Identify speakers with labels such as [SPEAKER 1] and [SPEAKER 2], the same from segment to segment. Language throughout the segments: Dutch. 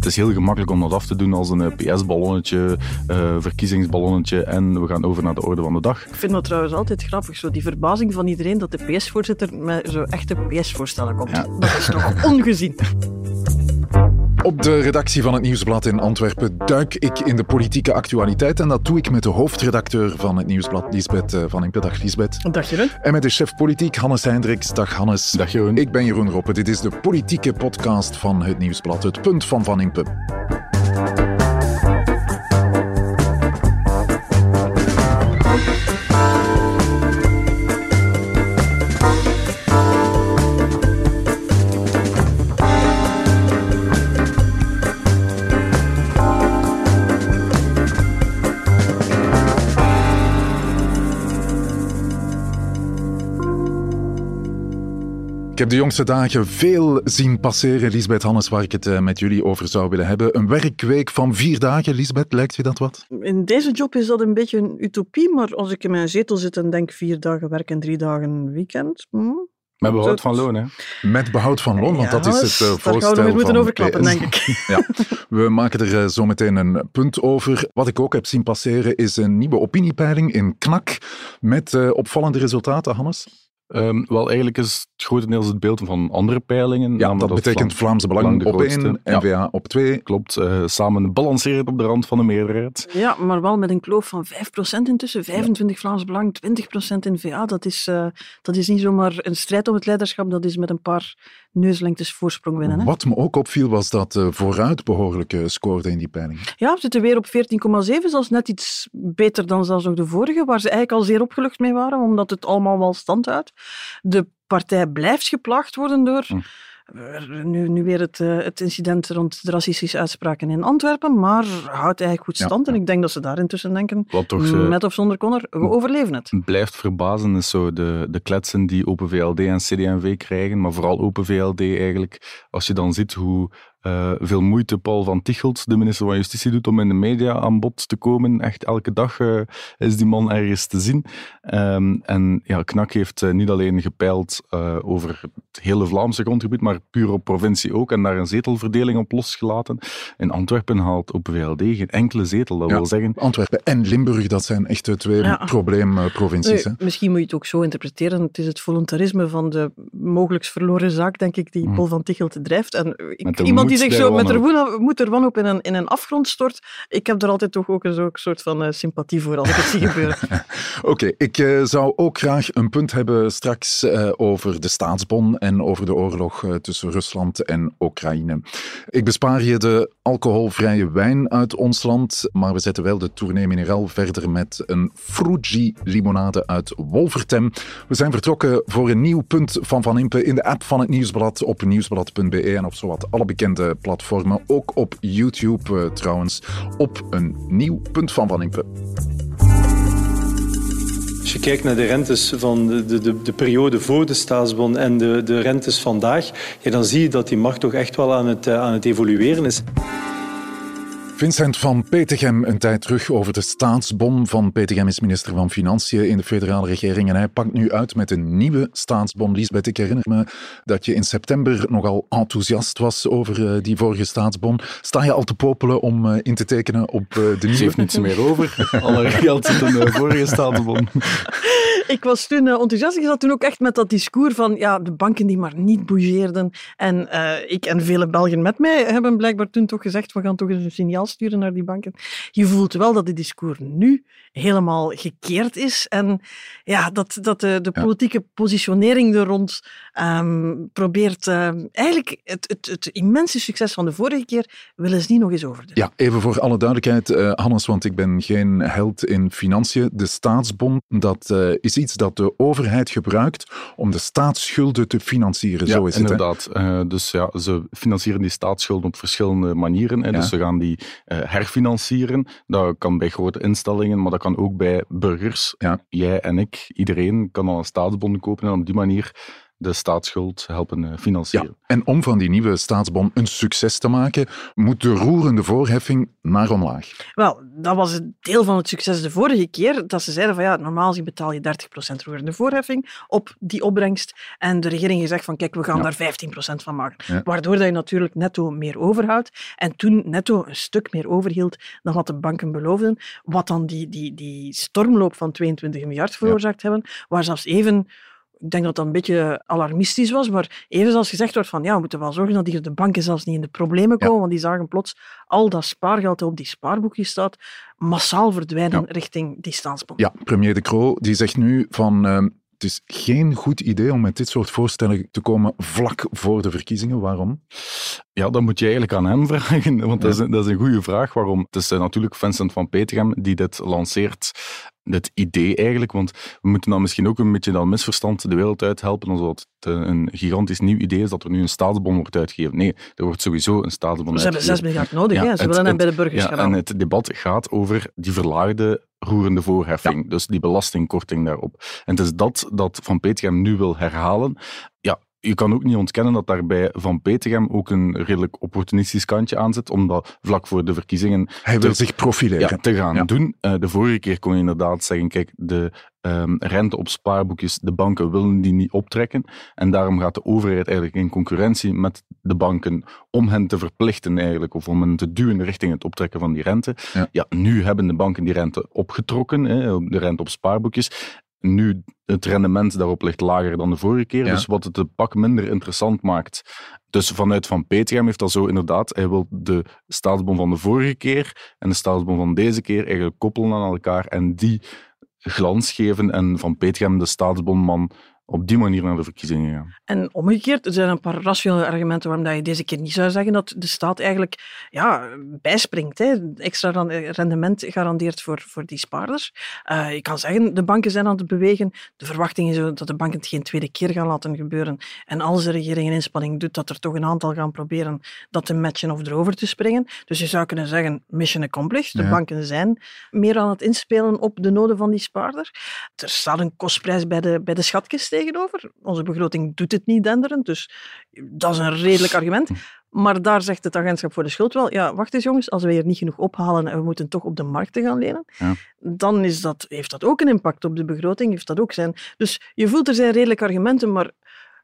[SPEAKER 1] Het is heel gemakkelijk om dat af te doen als een PS-ballonnetje, uh, verkiezingsballonnetje en we gaan over naar de orde van de dag.
[SPEAKER 2] Ik vind dat trouwens altijd grappig, zo die verbazing van iedereen dat de PS-voorzitter met zo echte PS-voorstellen komt. Dat is toch ongezien.
[SPEAKER 3] Op de redactie van het Nieuwsblad in Antwerpen duik ik in de politieke actualiteit. En dat doe ik met de hoofdredacteur van het Nieuwsblad, Lisbeth eh, van Impe. Dag Lisbeth.
[SPEAKER 2] Dag Jeroen.
[SPEAKER 3] En met de chef politiek, Hannes Hendricks. Dag Hannes.
[SPEAKER 1] Dag Jeroen.
[SPEAKER 3] Ik ben Jeroen Roppe. Dit is de politieke podcast van het Nieuwsblad. Het punt van Van Impe. Heb de jongste dagen veel zien passeren, Lisbeth Hannes, waar ik het eh, met jullie over zou willen hebben. Een werkweek van vier dagen, Lisbeth, lijkt je dat wat?
[SPEAKER 2] In deze job is dat een beetje een utopie, maar als ik in mijn zetel zit en denk vier dagen werk en drie dagen weekend... Hm,
[SPEAKER 1] met behoud van loon, hè?
[SPEAKER 3] Met behoud van loon, want dat is het uh, voorstel. Daar
[SPEAKER 2] gaan we moeten overklappen, denk ik.
[SPEAKER 3] ja, we maken er uh, zo meteen een punt over. Wat ik ook heb zien passeren is een nieuwe opiniepeiling in KNAK met uh, opvallende resultaten, Hannes.
[SPEAKER 1] Um, wel, eigenlijk is het grotendeels het beeld van andere peilingen.
[SPEAKER 3] Ja, dat, betekent Vlaamse Belang op één, N-VA op twee.
[SPEAKER 1] Klopt, uh, samen balancerend op de rand van de meerderheid.
[SPEAKER 2] Ja, maar wel met een kloof van 5% intussen. 25 ja. Vlaams Belang, 20% N-VA. Dat is, uh, dat is niet zomaar een strijd om het leiderschap, dat is met een paar neuslengtes voorsprong winnen. Hè?
[SPEAKER 3] Wat me ook opviel was dat uh, vooruit behoorlijk scoorde in die peiling.
[SPEAKER 2] Ja, we zitten weer op 14,7, zelfs net iets beter dan zelfs nog de vorige, waar ze eigenlijk al zeer opgelucht mee waren, omdat het allemaal wel stand houdt. De partij blijft geplaagd worden door... Hm. Nu, nu weer het, uh, het incident rond de racistische uitspraken in Antwerpen, maar houdt eigenlijk goed stand. Ja. En ik denk dat ze daar intussen denken, toch, uh, met of zonder Connor, we overleven het.
[SPEAKER 1] Blijft verbazen is zo de, de kletsen die Open VLD en CD&V krijgen, maar vooral Open VLD eigenlijk. Als je dan ziet hoe uh, veel moeite Paul van Tichelt, de minister van Justitie, doet om in de media aan bod te komen. Echt elke dag uh, is die man ergens te zien. Um, en ja, Knak heeft uh, niet alleen gepeild over het hele Vlaamse grondgebied, maar puur op provincie ook. En daar een zetelverdeling op losgelaten. In Antwerpen haalt op VLD geen enkele zetel. Dat
[SPEAKER 3] ja,
[SPEAKER 1] wil zeggen...
[SPEAKER 3] Antwerpen en Limburg, dat zijn echt de twee ja. probleemprovincies.
[SPEAKER 2] Nee, misschien moet je het ook zo interpreteren. Het is het voluntarisme van de mogelijk verloren zaak, denk ik, die hmm. Paul van Tichelt drijft. En ik, iemand die zich zo met de moed er wanhoop in een, in een afgrond stort. Ik heb er altijd toch ook een soort van uh, sympathie voor als ik het zie gebeuren.
[SPEAKER 3] Oké, okay, ik uh, zou ook graag een punt hebben straks uh, over de staatsbon en over de oorlog tussen Rusland en Oekraïne. Ik bespaar je de alcoholvrije wijn uit ons land, maar we zetten wel de tournee mineraal verder met een Frugi limonade uit Wolvertem. We zijn vertrokken voor een nieuw punt van Van Impe in de app van het Nieuwsblad op nieuwsblad.be en op zowat alle bekende platformen, ook op YouTube uh, trouwens, op een nieuw punt van Impe.
[SPEAKER 4] Als je kijkt naar de rentes van de, de, de periode voor de staatsbon en de, de rentes vandaag, dan zie je dat die markt toch echt wel aan het, uh, aan het evolueren is.
[SPEAKER 3] Vincent van Petegem een tijd terug over de staatsbon. Van Petegem is minister van Financiën in de federale regering en hij pakt nu uit met een nieuwe staatsbon. Lisbeth, ik herinner me dat je in september nogal enthousiast was over uh, die vorige staatsbon. Sta je al te popelen om uh, in te tekenen op uh, de nieuwe?
[SPEAKER 1] Ze heeft niets meer over. Alle geld zit in de vorige staatsbon.
[SPEAKER 2] Ik was toen enthousiast. Ik zat toen ook echt met dat discours van ja, de banken die maar niet bougeerden. En ik en vele Belgen met mij hebben blijkbaar toen toch gezegd, we gaan toch eens een signaal sturen naar die banken. Je voelt wel dat de discours nu helemaal gekeerd is en ja, dat, dat de, de politieke positionering er rond um, probeert um, eigenlijk het, het, het, immense succes van de vorige keer willen ze niet nog eens overdoen.
[SPEAKER 3] Ja, even voor alle duidelijkheid, uh, Hannes, want ik ben geen held in financiën. De staatsbond, dat uh, is iets dat de overheid gebruikt om de staatsschulden te financieren.
[SPEAKER 1] Ja,
[SPEAKER 3] Zo is
[SPEAKER 1] inderdaad.
[SPEAKER 3] het.
[SPEAKER 1] Uh, dus ja, ze financieren die staatsschulden op verschillende manieren. Hè. Ja. Dus ze gaan die herfinancieren. Dat kan bij grote instellingen, maar dat kan ook bij burgers.
[SPEAKER 3] Ja.
[SPEAKER 1] Jij en ik, iedereen kan dan een staatsbond kopen en op die manier de staatsschuld helpen uh, financieren.
[SPEAKER 3] Ja, en om van die nieuwe staatsbon een succes te maken, moet de roerende voorheffing naar omlaag.
[SPEAKER 2] Wel, dat was het deel van het succes de vorige keer, dat ze zeiden van ja, normaal betaal je 30% roerende voorheffing op die opbrengst. En de regering gezegd van kijk, we gaan daar 15% van maken. Waardoor dat je natuurlijk netto meer overhoudt. En toen netto een stuk meer overhield dan wat de banken beloofden. Wat dan die, die, die stormloop van 22 miljard veroorzaakt hebben, waar zelfs even ik denk dat dat een beetje alarmistisch was, maar even als gezegd wordt van ja, we moeten wel zorgen dat die de banken zelfs niet in de problemen komen, want die zagen plots al dat spaargeld dat op die spaarboekjes staat massaal verdwijnen richting die staatsbond.
[SPEAKER 3] Ja, premier De Croo die zegt nu van uh, het is geen goed idee om met dit soort voorstellen te komen vlak voor de verkiezingen. Waarom?
[SPEAKER 1] Ja, dat moet je eigenlijk aan hem vragen, want dat, is, dat, is, een goede vraag. Waarom? Het is uh, natuurlijk Vincent van Petegem die dit lanceert het idee eigenlijk, want we moeten dan misschien ook een beetje dat misverstand de wereld uithelpen, alsof het een gigantisch nieuw idee is dat er nu een staatsbon wordt uitgegeven. Nee, er wordt sowieso een staatsbon
[SPEAKER 2] Ze hebben 6 miljard nodig, ja, hè? ze willen hem bij de burgers
[SPEAKER 1] ja,
[SPEAKER 2] gaan
[SPEAKER 1] En het debat gaat over die verlaagde roerende voorheffing, dus die belastingkorting daarop. En het is dat dat Van Petegem nu wil herhalen. Ja, je kan ook niet ontkennen dat daarbij Van Petegem ook een redelijk opportunistisch kantje aan zit, omdat vlak voor de verkiezingen...
[SPEAKER 3] Hij wil zich profileren.
[SPEAKER 1] Ja, te gaan doen. Uh, de vorige keer kon je inderdaad zeggen, kijk, de um, rente op spaarboekjes, de banken willen die niet optrekken. En daarom gaat de overheid eigenlijk in concurrentie met de banken om hen te verplichten eigenlijk, of om hen te duwen richting het optrekken van die rente. Ja, ja nu hebben de banken die rente opgetrokken, hè, de rente op spaarboekjes. Nu, het rendement daarop ligt lager dan de vorige keer, dus wat het de pak minder interessant maakt. Dus vanuit Van Petegem heeft dat zo inderdaad, hij wil de staatsbon van de vorige keer en de staatsbon van deze keer eigenlijk koppelen aan elkaar en die glans geven en Van Petegem de staatsbonman op die manier naar de verkiezingen gaan.
[SPEAKER 2] En omgekeerd, er zijn een paar rationele argumenten waarom dat je deze keer niet zou zeggen dat de staat eigenlijk ja, bijspringt. Hè. Extra rendement garandeert voor, voor die spaarders. Uh, je kan zeggen, de banken zijn aan het bewegen. De verwachting is dat de banken het geen tweede keer gaan laten gebeuren. En als de regering een inspanning doet, dat er toch een aantal gaan proberen dat te matchen of erover te springen. Dus je zou kunnen zeggen, mission accomplished. De banken zijn meer aan het inspelen op de noden van die spaarder. Er staat een kostprijs bij de, bij de schatkist tegenover. Onze begroting doet het niet denderend, dus dat is een redelijk argument. Maar daar zegt het agentschap voor de schuld wel, ja, wacht eens jongens, als we hier niet genoeg ophalen en we moeten toch op de markten gaan lenen, ja. dan is dat, heeft dat ook een impact op de begroting, heeft dat ook zijn. Dus je voelt, er zijn redelijke argumenten, maar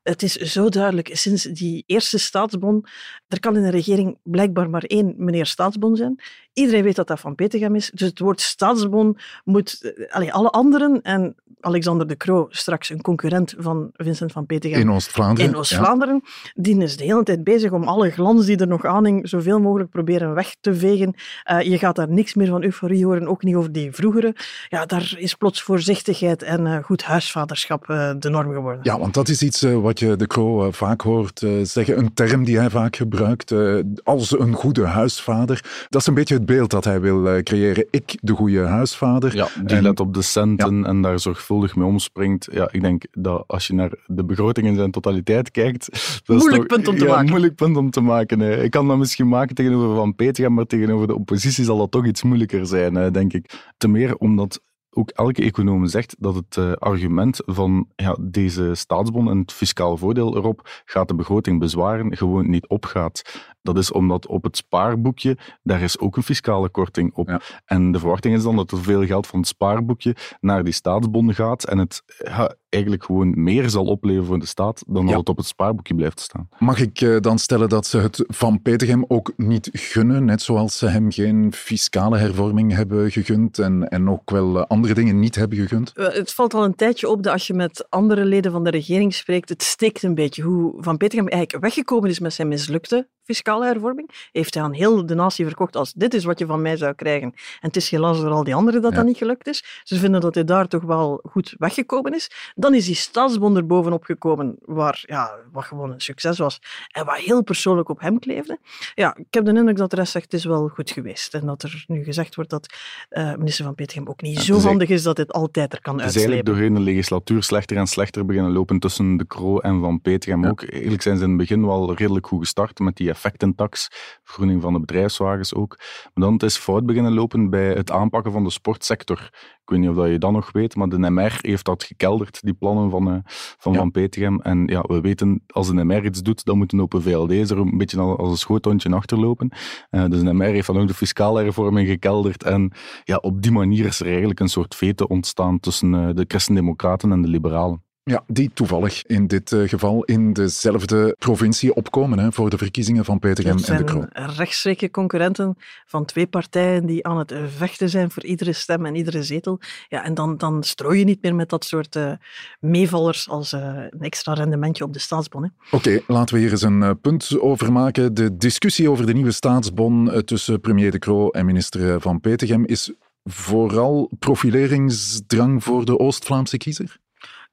[SPEAKER 2] het is zo duidelijk, sinds die eerste staatsbon, er kan in een regering blijkbaar maar één meneer staatsbon zijn. Iedereen weet dat dat van Petegem is. Dus het woord staatsbon moet... Eh, alle anderen, en Alexander de Croo, straks een concurrent van Vincent van Petegem...
[SPEAKER 3] In Oost-Vlaanderen.
[SPEAKER 2] In Oost-Vlaanderen. Die is de hele tijd bezig om alle glans die er nog aanhing zoveel mogelijk proberen weg te vegen. Uh, je gaat daar niks meer van euforie horen, ook niet over die vroegere. Ja, daar is plots voorzichtigheid en uh, goed huisvaderschap uh, de norm geworden.
[SPEAKER 3] Ja, want dat is iets wat je de Croo vaak hoort zeggen. Een term die hij vaak gebruikt, als een goede huisvader. Dat is een beetje het beeld dat hij wil uh, creëren. Ik, de goede huisvader.
[SPEAKER 1] Ja, die let op de centen en daar zorgvuldig mee omspringt. Ja, ik denk dat als je naar de begroting in zijn totaliteit kijkt...
[SPEAKER 2] Dat moeilijk punt om te
[SPEAKER 1] ja,
[SPEAKER 2] maken.
[SPEAKER 1] moeilijk punt om te maken. Hè. Ik kan dat misschien maken tegenover Van Peter, maar tegenover de oppositie zal dat toch iets moeilijker zijn, hè, denk ik. Ten meer omdat ook elke econoom zegt dat het uh, argument van ja, deze staatsbon en het fiscaal voordeel erop gaat de begroting bezwaren gewoon niet opgaat. Dat is omdat op het spaarboekje, daar is ook een fiscale korting op. Ja. En de verwachting is dan dat er veel geld van het spaarboekje naar die staatsbon gaat en het ja, eigenlijk gewoon meer zal opleveren voor de staat dan ja. dat het op het spaarboekje blijft staan.
[SPEAKER 3] Mag ik uh, dan stellen dat ze het van Petergem ook niet gunnen, net zoals ze hem geen fiscale hervorming hebben gegund en, en ook wel uh, andere dingen niet hebben gegund?
[SPEAKER 2] Uh, het valt al een tijdje op dat als je met andere leden van de regering spreekt, het steekt een beetje hoe Van Petergem eigenlijk weggekomen is met zijn mislukte fiscale hervorming. Heeft hij aan heel de natie verkocht als dit is wat je van mij zou krijgen. En het is helaas door al die anderen dat ja. dat niet gelukt is. Ze vinden dat hij daar toch wel goed weggekomen is. Dan is die staatsbond er bovenop gekomen, waar, ja, wat gewoon een succes was. En wat heel persoonlijk op hem kleefde. Ja, ik heb de indruk dat de rest zegt, het is wel goed geweest. En dat er nu gezegd wordt dat uh, minister Van Petegem ook niet ja, zo handig is dat dit altijd er kan uitslepen.
[SPEAKER 1] Het is eigenlijk doorheen de legislatuur slechter en slechter beginnen lopen tussen de Croo en Van Petegem ja. ook. Eigenlijk zijn ze in het begin wel redelijk goed gestart met die effectentax, vergroening van de bedrijfswagens ook. Maar dan het is fout beginnen lopen bij het aanpakken van de sportsector. Ik weet niet of dat je dat nog weet, maar de NMR heeft dat gekelderd, die plannen van, uh, van Van. En ja, we weten, als de NMR iets doet, dan moet een open VLD er een beetje als een schoothondje achterlopen. Uh, dus de NMR heeft dan ook de fiscale hervorming gekelderd. En ja, op die manier is er eigenlijk een soort vete ontstaan tussen uh, de christendemocraten en de liberalen.
[SPEAKER 3] Ja, die toevallig in dit uh, geval in dezelfde provincie opkomen hè, voor de verkiezingen van Petergem en de Croo.
[SPEAKER 2] rechtstreekse concurrenten van twee partijen die aan het vechten zijn voor iedere stem en iedere zetel. Ja, en dan, dan strooi je niet meer met dat soort uh, meevallers als uh, een extra rendementje op de staatsbon.
[SPEAKER 3] Oké, laten we hier eens een punt over maken. De discussie over de nieuwe staatsbon tussen premier De Croo en minister Van Petegem is vooral profileringsdrang voor de Oost-Vlaamse kiezer?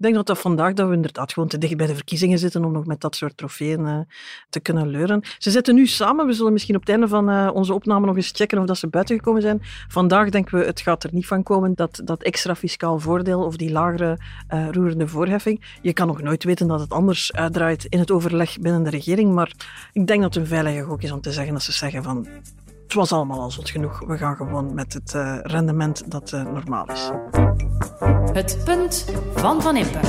[SPEAKER 2] Ik denk dat dat vandaag dat we inderdaad gewoon te dicht bij de verkiezingen zitten om nog met dat soort trofeeën uh, te kunnen leuren. Ze zitten nu samen. We zullen misschien op het einde van uh, onze opname nog eens checken of dat ze buiten gekomen zijn. Vandaag denken we, het gaat er niet van komen, dat, dat extra fiscaal voordeel of die lagere uh, roerende voorheffing. Je kan nog nooit weten dat het anders uitdraait in het overleg binnen de regering, maar ik denk dat het een veilige gok is om te zeggen dat ze zeggen van het was allemaal al zot genoeg. We gaan gewoon met het uh, rendement dat uh, normaal is.
[SPEAKER 5] Het punt van Van Impe.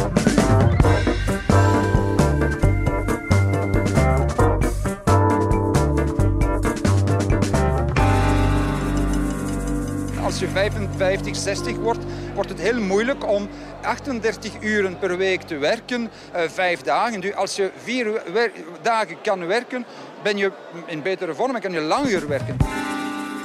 [SPEAKER 6] Als je 55, 60 wordt, wordt het heel moeilijk om 38 uren per week te werken, uh, vijf dagen. Dus als je vier dagen kan werken, ben je in betere vorm en kan je langer werken.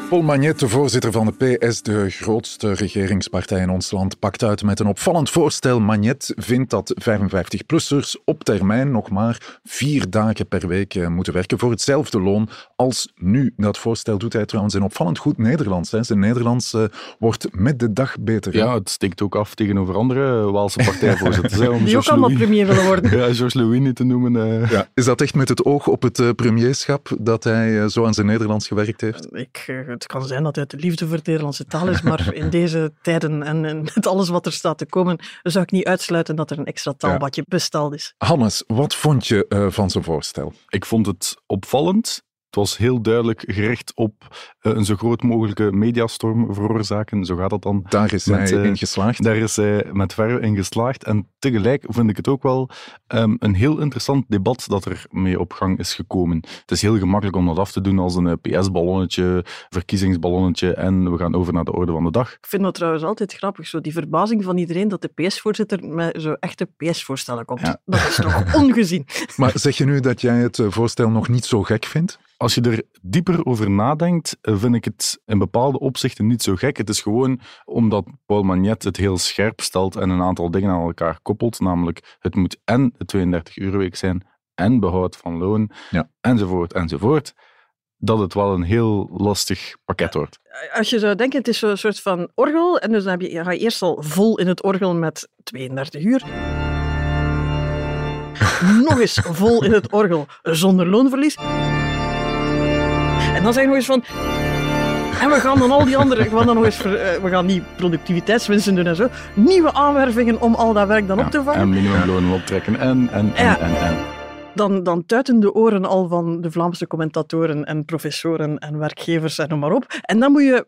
[SPEAKER 3] Paul Magnet, de voorzitter van de PS, de grootste regeringspartij in ons land, pakt uit met een opvallend voorstel. Magnet vindt dat 55-plussers op termijn nog maar vier dagen per week eh, moeten werken voor hetzelfde loon als nu. Dat voorstel doet hij trouwens in opvallend goed Nederlands. Hè. Zijn Nederlands uh, wordt met de dag beter.
[SPEAKER 1] Ja, het steekt ook af tegenover andere Waalse partijvoorzitters.
[SPEAKER 2] Die ook allemaal Louis, premier willen worden.
[SPEAKER 1] ja, George Louis niet te noemen. Uh.
[SPEAKER 3] Ja, is dat echt met het oog op het premierschap dat hij zo aan zijn Nederlands gewerkt heeft?
[SPEAKER 2] Ik het kan zijn dat het liefde voor de Nederlandse taal is, maar in deze tijden en, en, met alles wat er staat te komen, zou ik niet uitsluiten dat er een extra taalbadje ja. besteld is.
[SPEAKER 3] Hannes, wat vond je uh, van zijn voorstel?
[SPEAKER 1] Ik vond het opvallend. Het was heel duidelijk gericht op uh, een zo groot mogelijke mediastorm veroorzaken. Zo gaat dat dan.
[SPEAKER 3] Daar is met, hij uh, in geslaagd.
[SPEAKER 1] Daar is hij met verre in geslaagd. En tegelijk vind ik het ook wel um, een heel interessant debat dat er mee op gang is gekomen. Het is heel gemakkelijk om dat af te doen als een PS-ballonnetje, verkiezingsballonnetje en we gaan over naar de orde van de dag.
[SPEAKER 2] Ik vind dat trouwens altijd grappig, zo die verbazing van iedereen dat de PS-voorzitter met zo echte PS-voorstellen komt. Ja. Dat is toch ongezien.
[SPEAKER 3] Maar zeg je nu dat jij het voorstel nog niet zo gek vindt?
[SPEAKER 1] Als je er dieper over nadenkt, vind ik het in bepaalde opzichten niet zo gek. Het is gewoon omdat Paul Magnet het heel scherp stelt en een aantal dingen aan elkaar koppelt. Namelijk, het moet en de 32 uur week zijn en behoud van loon,
[SPEAKER 3] ja.
[SPEAKER 1] enzovoort, enzovoort. Dat het wel een heel lastig pakket wordt.
[SPEAKER 2] Als je zou denken, het is zo'n soort van orgel. En dus dan heb je, ga je eerst al vol in het orgel met 32 uur. Nog eens vol in het orgel zonder loonverlies. En dan je nog eens van... En we gaan dan al die andere... We gaan, dan nog eens uh, we gaan niet productiviteitswinsten doen en zo. Nieuwe aanwervingen om al dat werk dan
[SPEAKER 1] ja,
[SPEAKER 2] op te vangen.
[SPEAKER 1] En minimumlonen optrekken en, en, en,
[SPEAKER 2] Ja.
[SPEAKER 1] en, en.
[SPEAKER 2] Dan, dan tuiten de oren al van de Vlaamse commentatoren en professoren en werkgevers en noem maar op. En dan moet je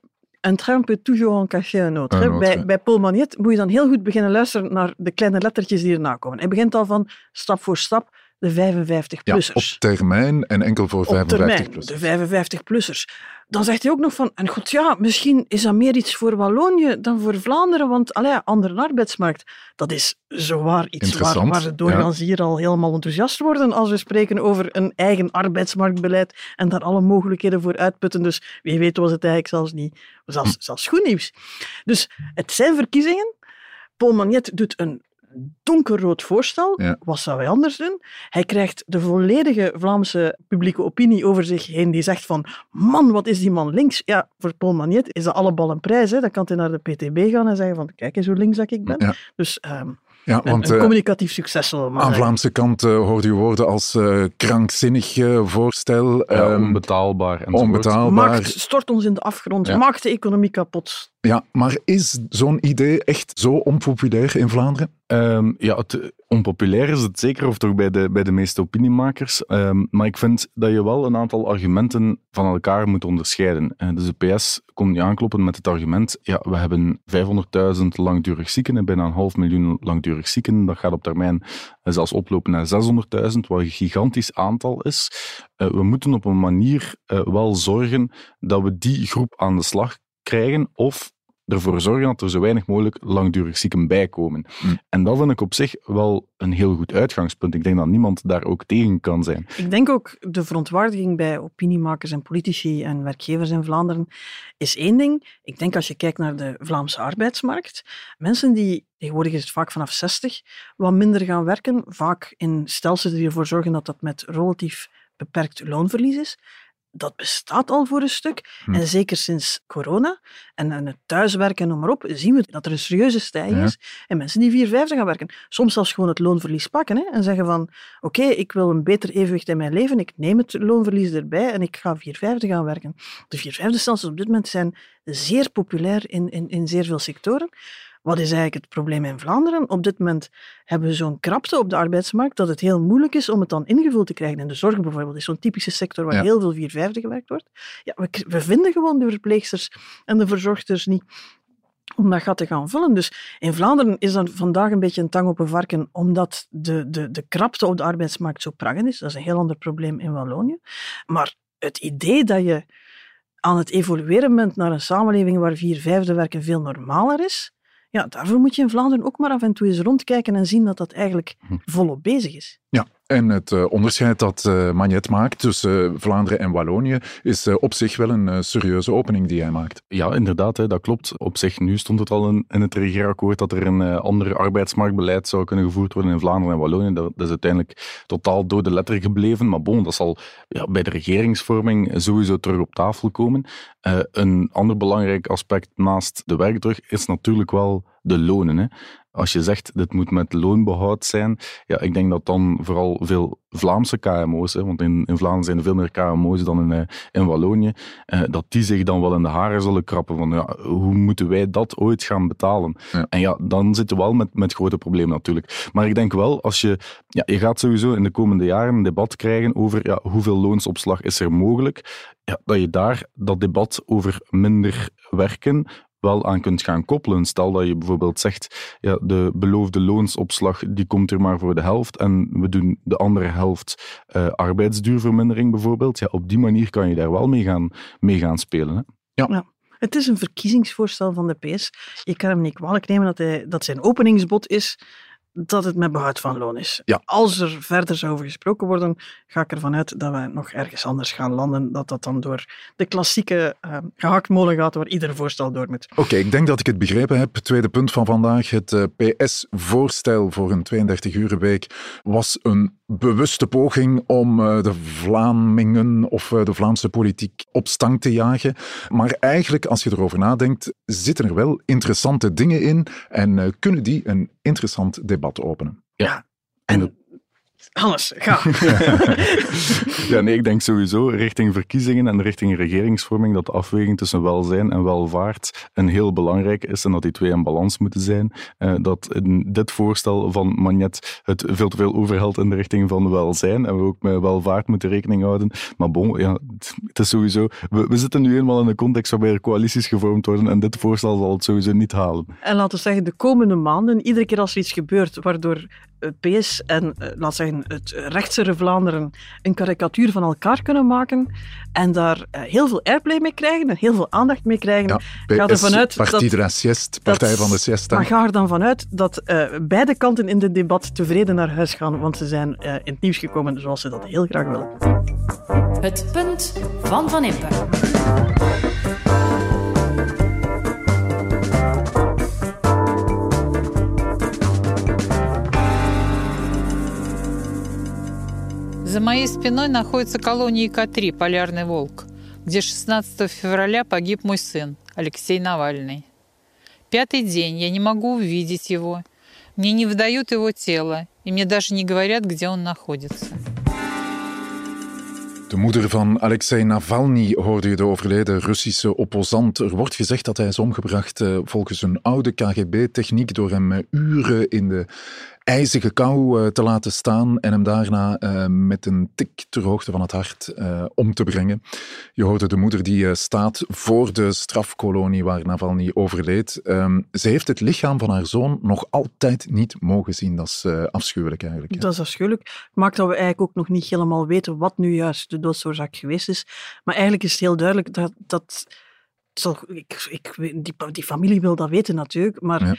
[SPEAKER 2] train peut toujours en autre.
[SPEAKER 3] Un
[SPEAKER 2] hè.
[SPEAKER 3] autre.
[SPEAKER 2] Bij, bij Paul Magnet moet je dan heel goed beginnen luisteren naar de kleine lettertjes die erna komen. Hij begint al van stap voor stap de
[SPEAKER 3] Ja,
[SPEAKER 2] 55-plussers.
[SPEAKER 3] op termijn en enkel voor
[SPEAKER 2] op
[SPEAKER 3] 55
[SPEAKER 2] termijn,
[SPEAKER 3] plus.
[SPEAKER 2] de 55-plussers. Dan zegt hij ook nog van, en god ja, misschien is dat meer iets voor Wallonië dan voor Vlaanderen, want allee, andere arbeidsmarkt. Dat is zowaar iets waar, waar ze doorgaans hier al helemaal enthousiast worden als we spreken over een eigen arbeidsmarktbeleid en daar alle mogelijkheden voor uitputten. Dus wie weet was het eigenlijk zelfs niet, zelfs, zelfs goed nieuws. Dus het zijn verkiezingen. Paul Magnet doet een donkerrood voorstel.
[SPEAKER 3] Ja.
[SPEAKER 2] Wat zou hij anders doen? Hij krijgt de volledige Vlaamse publieke opinie over zich heen die zegt van man, wat is die man links? Ja, voor Paul Magnet is dat alle bal een prijs. Hè. Dan kan hij naar de PTB gaan en zeggen van kijk eens hoe links dat ik ben.
[SPEAKER 3] Ja.
[SPEAKER 2] Dus ehm,
[SPEAKER 3] Ja,
[SPEAKER 2] een,
[SPEAKER 3] want
[SPEAKER 2] een
[SPEAKER 3] eh,
[SPEAKER 2] communicatief succes
[SPEAKER 3] aan
[SPEAKER 2] zeggen.
[SPEAKER 3] Vlaamse kant eh, hoorde je woorden als eh, krankzinnig eh, voorstel.
[SPEAKER 1] Ja,
[SPEAKER 3] ehm,
[SPEAKER 1] onbetaalbaar enzovoort.
[SPEAKER 3] onbetaalbaar.
[SPEAKER 2] Maakt, stort ons in de afgrond,
[SPEAKER 1] Ja.
[SPEAKER 2] maakt de economie kapot.
[SPEAKER 3] Ja, maar is zo'n idee echt zo onpopulair in Vlaanderen?
[SPEAKER 1] Um, ja, het, onpopulair is het zeker, of toch bij de, bij de meeste opiniemakers. Um, maar ik vind dat je wel een aantal argumenten van elkaar moet onderscheiden. Uh, dus de PS komt niet aankloppen met het argument, ja, we hebben 500.000 langdurig zieken en bijna een half miljoen langdurig zieken. Dat gaat op termijn zelfs oplopen naar 600.000, wat een gigantisch aantal is. Uh, we moeten op een manier wel zorgen dat we die groep aan de slag krijgen of ervoor zorgen dat er zo weinig mogelijk langdurig zieken bijkomen. Mm. En dat vind ik op zich wel een heel goed uitgangspunt. Ik denk dat niemand daar ook tegen kan zijn.
[SPEAKER 2] Ik denk ook de verontwaardiging bij opiniemakers en politici en werkgevers in Vlaanderen is één ding. Ik denk als je kijkt naar de Vlaamse arbeidsmarkt, mensen die tegenwoordig is het vaak vanaf 60 wat minder gaan werken, vaak in stelsels die ervoor zorgen dat dat met relatief beperkt loonverlies is dat bestaat al voor een stuk. Hm. En zeker sinds corona en, en het thuiswerken en noem maar op, zien we dat er een serieuze stijging is. En mensen die vier vijfde gaan werken. Soms zelfs gewoon het loonverlies pakken hè, en zeggen van oké, ik wil een beter evenwicht in mijn leven, ik neem het loonverlies erbij en ik ga vier vijfde gaan werken. De vier vijfde stelsels op dit moment zijn zeer populair in, in, in zeer veel sectoren. Wat is eigenlijk het probleem in Vlaanderen? Op dit moment hebben we zo'n krapte op de arbeidsmarkt dat het heel moeilijk is om het dan ingevuld te krijgen. En de zorg bijvoorbeeld is zo'n typische sector waar heel veel viervijfde gewerkt wordt. Ja, we, we vinden gewoon de verpleegsters en de verzorgsters niet om dat gat te gaan vullen. Dus in Vlaanderen is dat vandaag een beetje een tang op een varken, omdat de, de, de krapte op de arbeidsmarkt zo prangend is. Dat is een heel ander probleem in Wallonië. Maar het idee dat je aan het evolueren bent naar een samenleving waar vier vijfde werken veel normaler is, ja, daarvoor moet je in Vlaanderen ook maar af en toe eens rondkijken en zien dat dat eigenlijk hm. volop bezig is.
[SPEAKER 3] Ja, en het uh, onderscheid dat uh, Magnet maakt tussen uh, Vlaanderen en Wallonië is op zich wel een serieuze opening die hij maakt.
[SPEAKER 1] Ja, inderdaad, hè, dat klopt. Op zich, nu stond het al in, het regeerakkoord dat er een ander arbeidsmarktbeleid zou kunnen gevoerd worden in Vlaanderen en Wallonië. Dat, dat, is uiteindelijk totaal door de letter gebleven. Maar bon, dat zal ja, bij de regeringsvorming sowieso terug op tafel komen. een ander belangrijk aspect naast de werkdruk is natuurlijk wel de lonen. Hè. Als je zegt, dit moet met loonbehoud zijn, ja, ik denk dat dan vooral veel Vlaamse KMO's, hè, want in, in Vlaanderen zijn er veel meer KMO's dan in, eh, in Wallonië, eh, dat die zich dan wel in de haren zullen krappen van ja, hoe moeten wij dat ooit gaan betalen? En ja, dan zitten we wel met, met grote problemen natuurlijk. Maar ik denk wel, als je, ja, je gaat sowieso in de komende jaren een debat krijgen over ja, hoeveel loonsopslag is er mogelijk, ja, dat je daar dat debat over minder werken wel aan kunt gaan koppelen. Stel dat je bijvoorbeeld zegt, ja, de beloofde loonsopslag die komt er maar voor de helft en we doen de andere helft uh, arbeidsduurvermindering bijvoorbeeld. Ja, op die manier kan je daar wel mee gaan, mee gaan spelen. Hè?
[SPEAKER 2] Ja. ja. Het is een verkiezingsvoorstel van de PS. Je kan hem niet kwalijk nemen dat, hij, dat zijn openingsbod is dat het met behoud van loon is.
[SPEAKER 3] Ja.
[SPEAKER 2] Als er verder zou over gesproken worden, ga ik ervan uit dat we nog ergens anders gaan landen. Dat dat dan door de klassieke uh, gehaktmolen gaat waar ieder voorstel door moet.
[SPEAKER 3] Oké, ik denk dat ik het begrepen heb. Tweede punt van vandaag. Het uh, eh, PS-voorstel voor een 32-uur week was een bewuste poging om uh, de Vlamingen of de Vlaamse politiek op stang te jagen. Maar eigenlijk, als je erover nadenkt, zitten er wel interessante dingen in en kunnen die een interessant debat openen.
[SPEAKER 2] Ja, en Hannes, ga.
[SPEAKER 1] ja, nee, ik denk sowieso richting verkiezingen en richting regeringsvorming dat de afweging tussen welzijn en welvaart een heel belangrijk is en dat die twee in balans moeten zijn. Uh, dat in dit voorstel van Magnet het veel te veel overhelt in de richting van welzijn en we ook met welvaart moeten rekening houden. Maar bon, ja, het is sowieso... We, we zitten nu eenmaal in een context waarbij er coalities gevormd worden en dit voorstel zal het sowieso niet halen.
[SPEAKER 2] En laten we zeggen, de komende maanden, iedere keer als er iets gebeurt waardoor het PS en, uh, laat zeggen, het rechtse Vlaanderen een karikatuur van elkaar kunnen maken en daar uh, heel veel airplay mee krijgen en heel veel aandacht mee krijgen. Ja,
[SPEAKER 3] PS, ga ervan uit Partie dat, de la sieste, Partij van de Siesta.
[SPEAKER 2] Maar ga er dan vanuit dat uh, beide kanten in dit debat tevreden naar huis gaan, want ze zijn in het nieuws gekomen zoals ze dat heel graag willen.
[SPEAKER 5] Het punt van Van Impe.
[SPEAKER 7] За моей спиной находится колония К-3 «Полярный волк», где 16 февраля погиб мой сын Алексей Навальный. Пятый день я не могу увидеть его. Мне не выдают его тело, и мне даже не говорят, где он находится.
[SPEAKER 3] De moeder van Alexei Navalny hoorde je de overleden Russische opposant. Er wordt gezegd dat hij is omgebracht eh, volgens een oude KGB-techniek door hem eh, uren in de ijzige kou eh, te laten staan en hem daarna uh, met een tik ter hoogte van het hart uh, om te brengen. Je hoorde de moeder die staat voor de strafkolonie waar Navalny overleed. Um, ze heeft het lichaam van haar zoon nog altijd niet mogen zien. Dat is afschuwelijk eigenlijk. Hè?
[SPEAKER 2] Dat is afschuwelijk. Maakt dat we eigenlijk ook nog niet helemaal weten wat nu juist de doodsoorzaak geweest is. Maar eigenlijk is het heel duidelijk dat... dat ik, ik, die, die familie wil dat weten natuurlijk, maar... Ja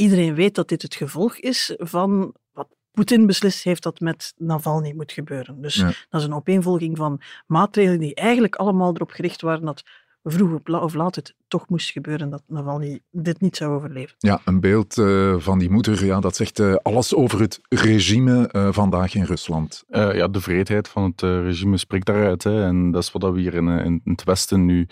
[SPEAKER 2] iedereen weet dat dit het gevolg is van wat Poetin beslist heeft dat met Navalny moet gebeuren. Dus dat is een opeenvolging van maatregelen die eigenlijk allemaal erop gericht waren dat vroeg of laat het toch moest gebeuren dat Navalny dit niet zou overleven.
[SPEAKER 3] Ja, een beeld uh, van die moeder, ja, dat zegt uh, alles over het regime uh, vandaag in Rusland.
[SPEAKER 1] ja, de vreedheid van het regime spreekt daaruit. Hè, en dat is wat we hier in, in, het Westen nu,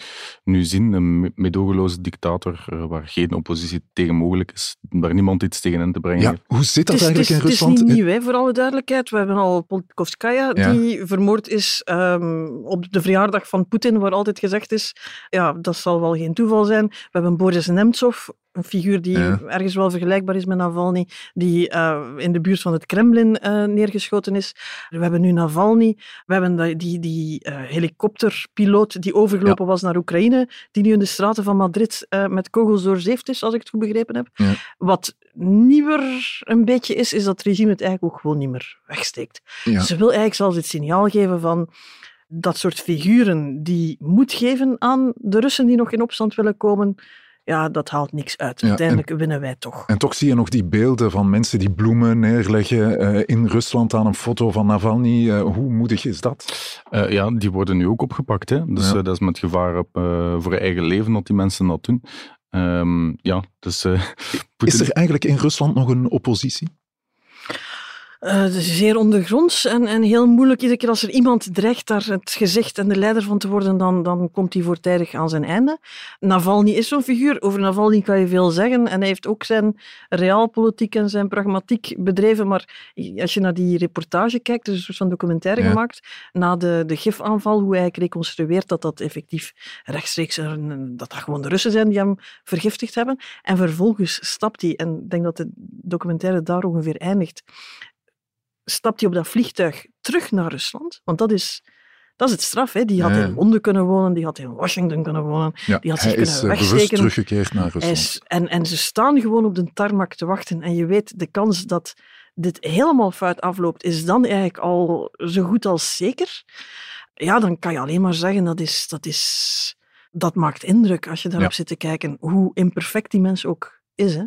[SPEAKER 1] nu zien. Een medogeloze dictator waar geen oppositie tegen mogelijk is, waar niemand iets tegen in te brengen
[SPEAKER 3] ja, Hoe zit dat eigenlijk
[SPEAKER 2] in
[SPEAKER 3] Rusland?
[SPEAKER 2] Het is niet nieuw, hè, voor alle duidelijkheid. We hebben al Politkovskaya, ja. die vermoord is um, op de verjaardag van Poetin, waar altijd gezegd is, ja, dat zal wel geen toeval zijn. We hebben Boris Nemtsov, een figuur die ergens wel vergelijkbaar is met Navalny, die uh, in de buurt van het Kremlin uh, neergeschoten is. We hebben nu Navalny. We hebben die, die uh, helikopterpiloot die overgelopen ja. was naar Oekraïne, die nu in de straten van Madrid met kogels doorzeefd is, als ik het goed begrepen heb. Ja. Wat nieuwer een beetje is, is dat het regime het eigenlijk ook gewoon niet meer wegsteekt. Ze wil eigenlijk zelfs het signaal geven van dat soort figuren die moed geven aan de Russen die nog in opstand willen komen, ja, dat haalt niks uit. Uiteindelijk winnen wij toch.
[SPEAKER 3] En toch zie je nog die beelden van mensen die bloemen neerleggen uh, in Rusland aan een foto van Navalny. Uh, hoe moedig is dat?
[SPEAKER 1] Uh, ja, die worden nu ook opgepakt. Hè? Dus ja. dat is met gevaar op, voor eigen leven dat die mensen dat doen. Um, ja, dus,
[SPEAKER 3] Is er eigenlijk in Rusland nog een oppositie?
[SPEAKER 2] Uh, zeer ondergronds en, en heel moeilijk. Iedere keer als er iemand dreigt daar het gezicht en de leider van te worden, dan, dan komt hij voortijdig aan zijn einde. Navalny is zo'n figuur. Over Navalny kan je veel zeggen. En hij heeft ook zijn realpolitiek en zijn pragmatiek bedreven. Maar als je naar die reportage kijkt, er is een soort van documentaire ja. gemaakt, na de, de gifaanval, hoe hij reconstrueert dat dat effectief rechtstreeks, een, dat dat gewoon de Russen zijn die hem vergiftigd hebben. En vervolgens stapt hij, en ik denk dat de documentaire daar ongeveer eindigt, stapt hij op dat vliegtuig terug naar Rusland. Want dat is, dat is het straf. Hè. Die had in Londen kunnen wonen, die had in Washington kunnen wonen.
[SPEAKER 3] Ja,
[SPEAKER 2] die had
[SPEAKER 3] zich kunnen
[SPEAKER 2] is wegsteken.
[SPEAKER 3] bewust teruggekeerd naar Rusland.
[SPEAKER 2] Is, en, en ze staan gewoon op de tarmac te wachten. En je weet, de kans dat dit helemaal fout afloopt, is dan eigenlijk al zo goed als zeker. Ja, dan kan je alleen maar zeggen, dat is... Dat is dat maakt indruk als je daarop ja. zit te kijken, hoe imperfect die mens ook is. Hè?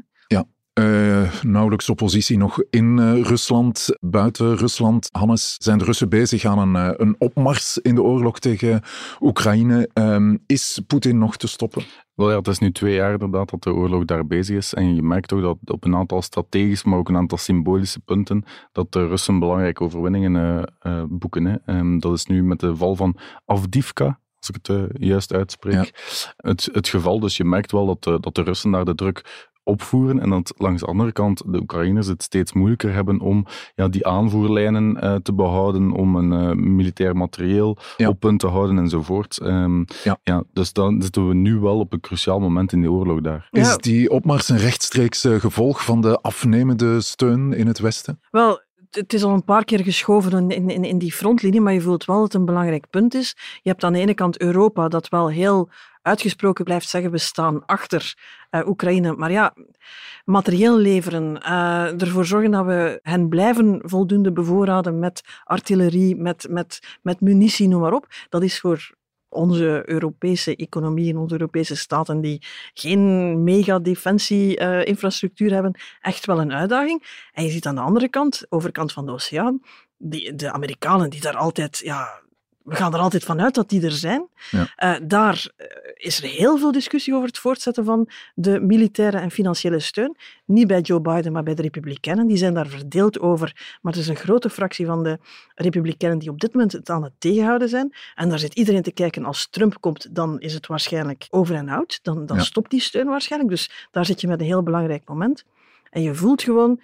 [SPEAKER 3] Uh, nauwelijks oppositie nog in uh, Rusland. Buiten Rusland, Hannes, zijn de Russen bezig aan een, uh, een opmars in de oorlog tegen Oekraïne. Um, is Poetin nog te stoppen?
[SPEAKER 1] Wel ja, het is nu twee jaar inderdaad dat de oorlog daar bezig is. En je merkt ook dat op een aantal strategische, maar ook een aantal symbolische punten, dat de Russen belangrijke overwinningen boeken. Hè. Um, dat is nu met de val van Avdivka, als ik het juist uitspreek. Ja. Het, het geval, dus je merkt wel dat, dat de Russen daar de druk opvoeren en dat langs de andere kant de Oekraïners het steeds moeilijker hebben om ja, die aanvoerlijnen uh, te behouden, om een uh, militair materieel ja. op punt te houden enzovoort. Um, ja. Ja, dus dan zitten we nu wel op een cruciaal moment in de oorlog daar.
[SPEAKER 3] Is die opmars een rechtstreeks uh, gevolg van de afnemende steun in het Westen?
[SPEAKER 2] Wel, het is al een paar keer geschoven in, in, in die frontlinie, maar je voelt wel dat het een belangrijk punt is. Je hebt aan de ene kant Europa, dat wel heel uitgesproken blijft zeggen, we staan achter uh, Oekraïne. Maar ja, materieel leveren, uh, ervoor zorgen dat we hen blijven voldoende bevoorraden met artillerie, met, met, met munitie, noem maar op, dat is voor onze Europese economie en onze Europese staten die geen mega-defensie-infrastructuur uh, hebben, echt wel een uitdaging. En je ziet aan de andere kant, overkant van de oceaan, die, de Amerikanen die daar altijd ja, we gaan er altijd vanuit dat die er zijn. Ja. Uh, daar uh, is er heel veel discussie over het voortzetten van de militaire en financiële steun. Niet bij Joe Biden, maar bij de Republikeinen. Die zijn daar verdeeld over. Maar er is een grote fractie van de Republikeinen die op dit moment het aan het tegenhouden zijn. En daar zit iedereen te kijken. Als Trump komt, dan is het waarschijnlijk over en out. Dan, dan ja. stopt die steun waarschijnlijk. Dus daar zit je met een heel belangrijk moment. En je voelt gewoon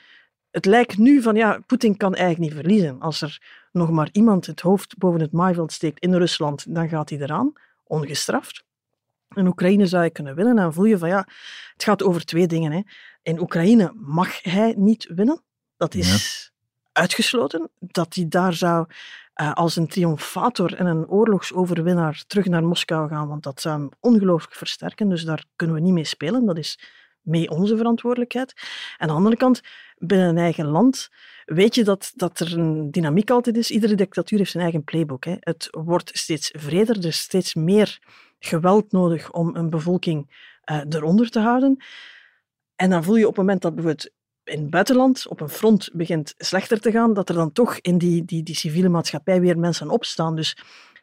[SPEAKER 2] het lijkt nu van, ja, Poetin kan eigenlijk niet verliezen. Als er nog maar iemand het hoofd boven het maaiveld steekt in Rusland, dan gaat hij eraan, ongestraft. In Oekraïne zou je kunnen winnen. En dan voel je van, ja, het gaat over twee dingen. Hè. In Oekraïne mag hij niet winnen. Dat is uitgesloten. Dat hij daar zou uh, als een triomfator en een oorlogsoverwinnaar terug naar Moskou gaan, want dat zou hem ongelooflijk versterken. Dus daar kunnen we niet mee spelen. Dat is mee onze verantwoordelijkheid. En aan de andere kant, binnen een eigen land weet je dat, dat er een dynamiek altijd is. Iedere dictatuur heeft zijn eigen playbook. Hè. Het wordt steeds vreder, er is steeds meer geweld nodig om een bevolking uh, eronder te houden. En dan voel je op het moment dat bijvoorbeeld in het buitenland op een front begint slechter te gaan, dat er dan toch in die, die, die civiele maatschappij weer mensen opstaan. Dus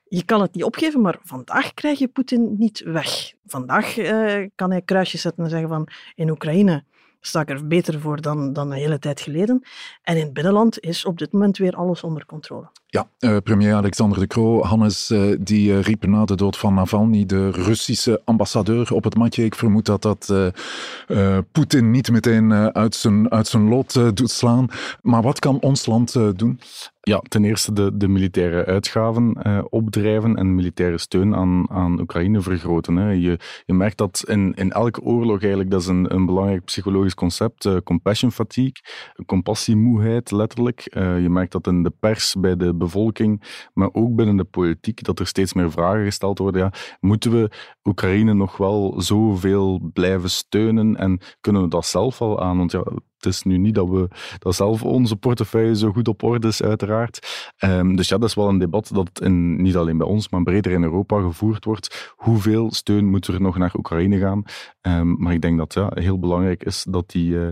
[SPEAKER 2] je kan het niet opgeven, maar vandaag krijg je Poetin niet weg. Vandaag uh, kan hij kruisjes zetten en zeggen van in Oekraïne sta ik er beter voor dan, dan een hele tijd geleden. En in het binnenland is op dit moment weer alles onder controle.
[SPEAKER 3] Ja, uh, premier Alexander de Croo, Hannes, uh, die riep na de dood van Navalny de Russische ambassadeur op het matje. Ik vermoed dat dat Poetin niet meteen uit, zijn, uit zijn lot doet slaan. Maar wat kan ons land doen?
[SPEAKER 1] Ja, ten eerste de, de militaire uitgaven eh, opdrijven en militaire steun aan, aan Oekraïne vergroten. Hè. Je, je merkt dat in, in elke oorlog eigenlijk, dat is een, een belangrijk psychologisch concept, uh, compassion fatigue, compassiemoeheid letterlijk. Uh, je merkt dat in de pers, bij de bevolking, maar ook binnen de politiek, dat er steeds meer vragen gesteld worden. Ja, moeten we Oekraïne nog wel zoveel blijven steunen en kunnen we dat zelf al aan? Want ja, het is nu niet dat we dat zelf onze portefeuille zo goed op orde is, uiteraard. Um, dus ja, dat is wel een debat dat in, niet alleen bij ons, maar breder in Europa gevoerd wordt. Hoeveel steun moet er nog naar Oekraïne gaan? Um, maar ik denk dat ja, heel belangrijk is dat die uh,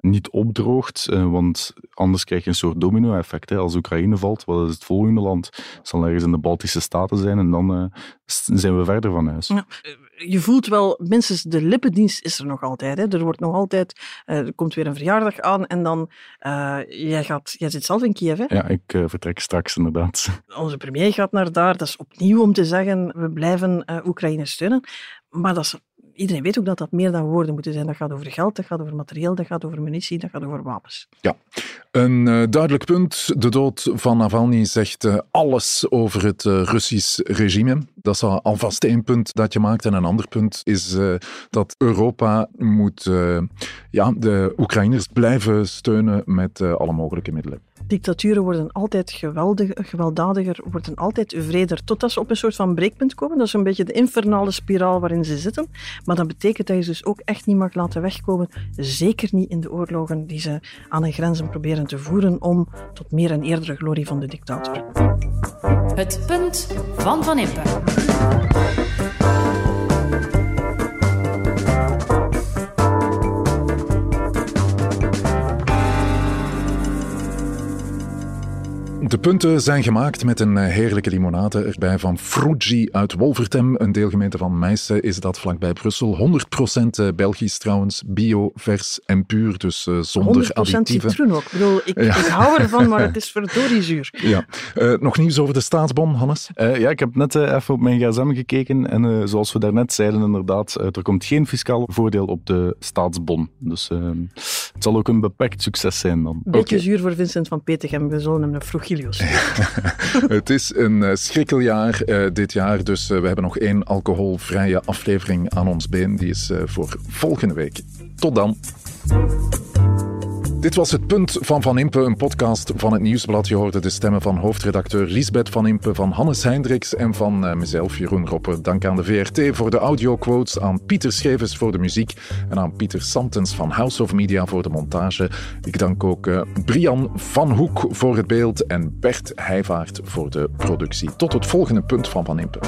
[SPEAKER 1] niet opdroogt, uh, want anders krijg je een soort domino-effect. Als Oekraïne valt, wat is het volgende land? Het zal ergens in de Baltische Staten zijn en dan uh, zijn we verder van huis. Ja
[SPEAKER 2] je voelt wel, minstens de lippendienst is er nog altijd. Hè. Er wordt nog altijd, uh, er komt weer een verjaardag aan en dan, uh, jij, gaat, jij zit zelf in Kiev. Hè?
[SPEAKER 1] Ja, ik uh, vertrek straks inderdaad.
[SPEAKER 2] Onze premier gaat naar daar, dat is opnieuw om te zeggen, we blijven Oekraïne steunen. Maar dat is iedereen weet ook dat dat meer dan woorden moeten zijn. Dat gaat over geld, dat gaat over materieel, dat gaat over munitie, dat gaat over wapens.
[SPEAKER 3] Ja, een uh, duidelijk punt. De dood van Navalny zegt uh, alles over het uh, Russisch regime. Dat is alvast één punt dat je maakt. En een ander punt is dat Europa moet ja, de Oekraïners blijven steunen met alle mogelijke middelen.
[SPEAKER 2] Dictaturen worden altijd geweldig, gewelddadiger, worden altijd vreder, totdat ze op een soort van breekpunt komen. Dat is een beetje de infernale spiraal waarin ze zitten. Maar dat betekent dat je ze dus ook echt niet mag laten wegkomen. Zeker niet in de oorlogen die ze aan de grenzen proberen te voeren om tot meer en eerdere glorie van de dictator.
[SPEAKER 5] Het punt van Van Impe.
[SPEAKER 3] De punten zijn gemaakt met een eh, heerlijke limonade erbij van Frugi uit Wolvertem, een deelgemeente van Meissen is dat vlakbij Brussel. 100% eh, Belgisch trouwens, bio, vers en puur, dus uh, zonder 100% additieven.
[SPEAKER 2] citroen ook. Ik bedoel, ik, ik hou ervan, maar het is verdorie zuur.
[SPEAKER 3] Ja. Uh, nog nieuws over de staatsbon, Hannes?
[SPEAKER 1] Uh, ja, ik heb net even op mijn gsm gekeken en zoals we daarnet zeiden inderdaad, er komt geen fiscaal voordeel op de staatsbon. Dus ehm, het zal ook een beperkt succes zijn dan.
[SPEAKER 2] Beetje okay. zuur voor Vincent van Petegem, we zullen hem een
[SPEAKER 3] Het is een uh, schrikkeljaar uh, dit jaar, dus uh, we hebben nog één alcoholvrije aflevering aan ons been. Die is voor volgende week. Tot dan. Dit was het punt van Van Impe, een podcast van het Nieuwsblad. Je hoorde de stemmen van hoofdredacteur Lisbeth Van Impe, van Hannes Hendricks en van uh, mezelf, Jeroen Roppe. Dank aan de VRT voor de audioquotes, aan Pieter Schevers voor de muziek en aan Pieter Santens van House of Media voor de montage. Ik dank ook uh, Brian Van Hoek voor het beeld en Bert Heijvaart voor de productie. Tot het volgende punt van Van Impe.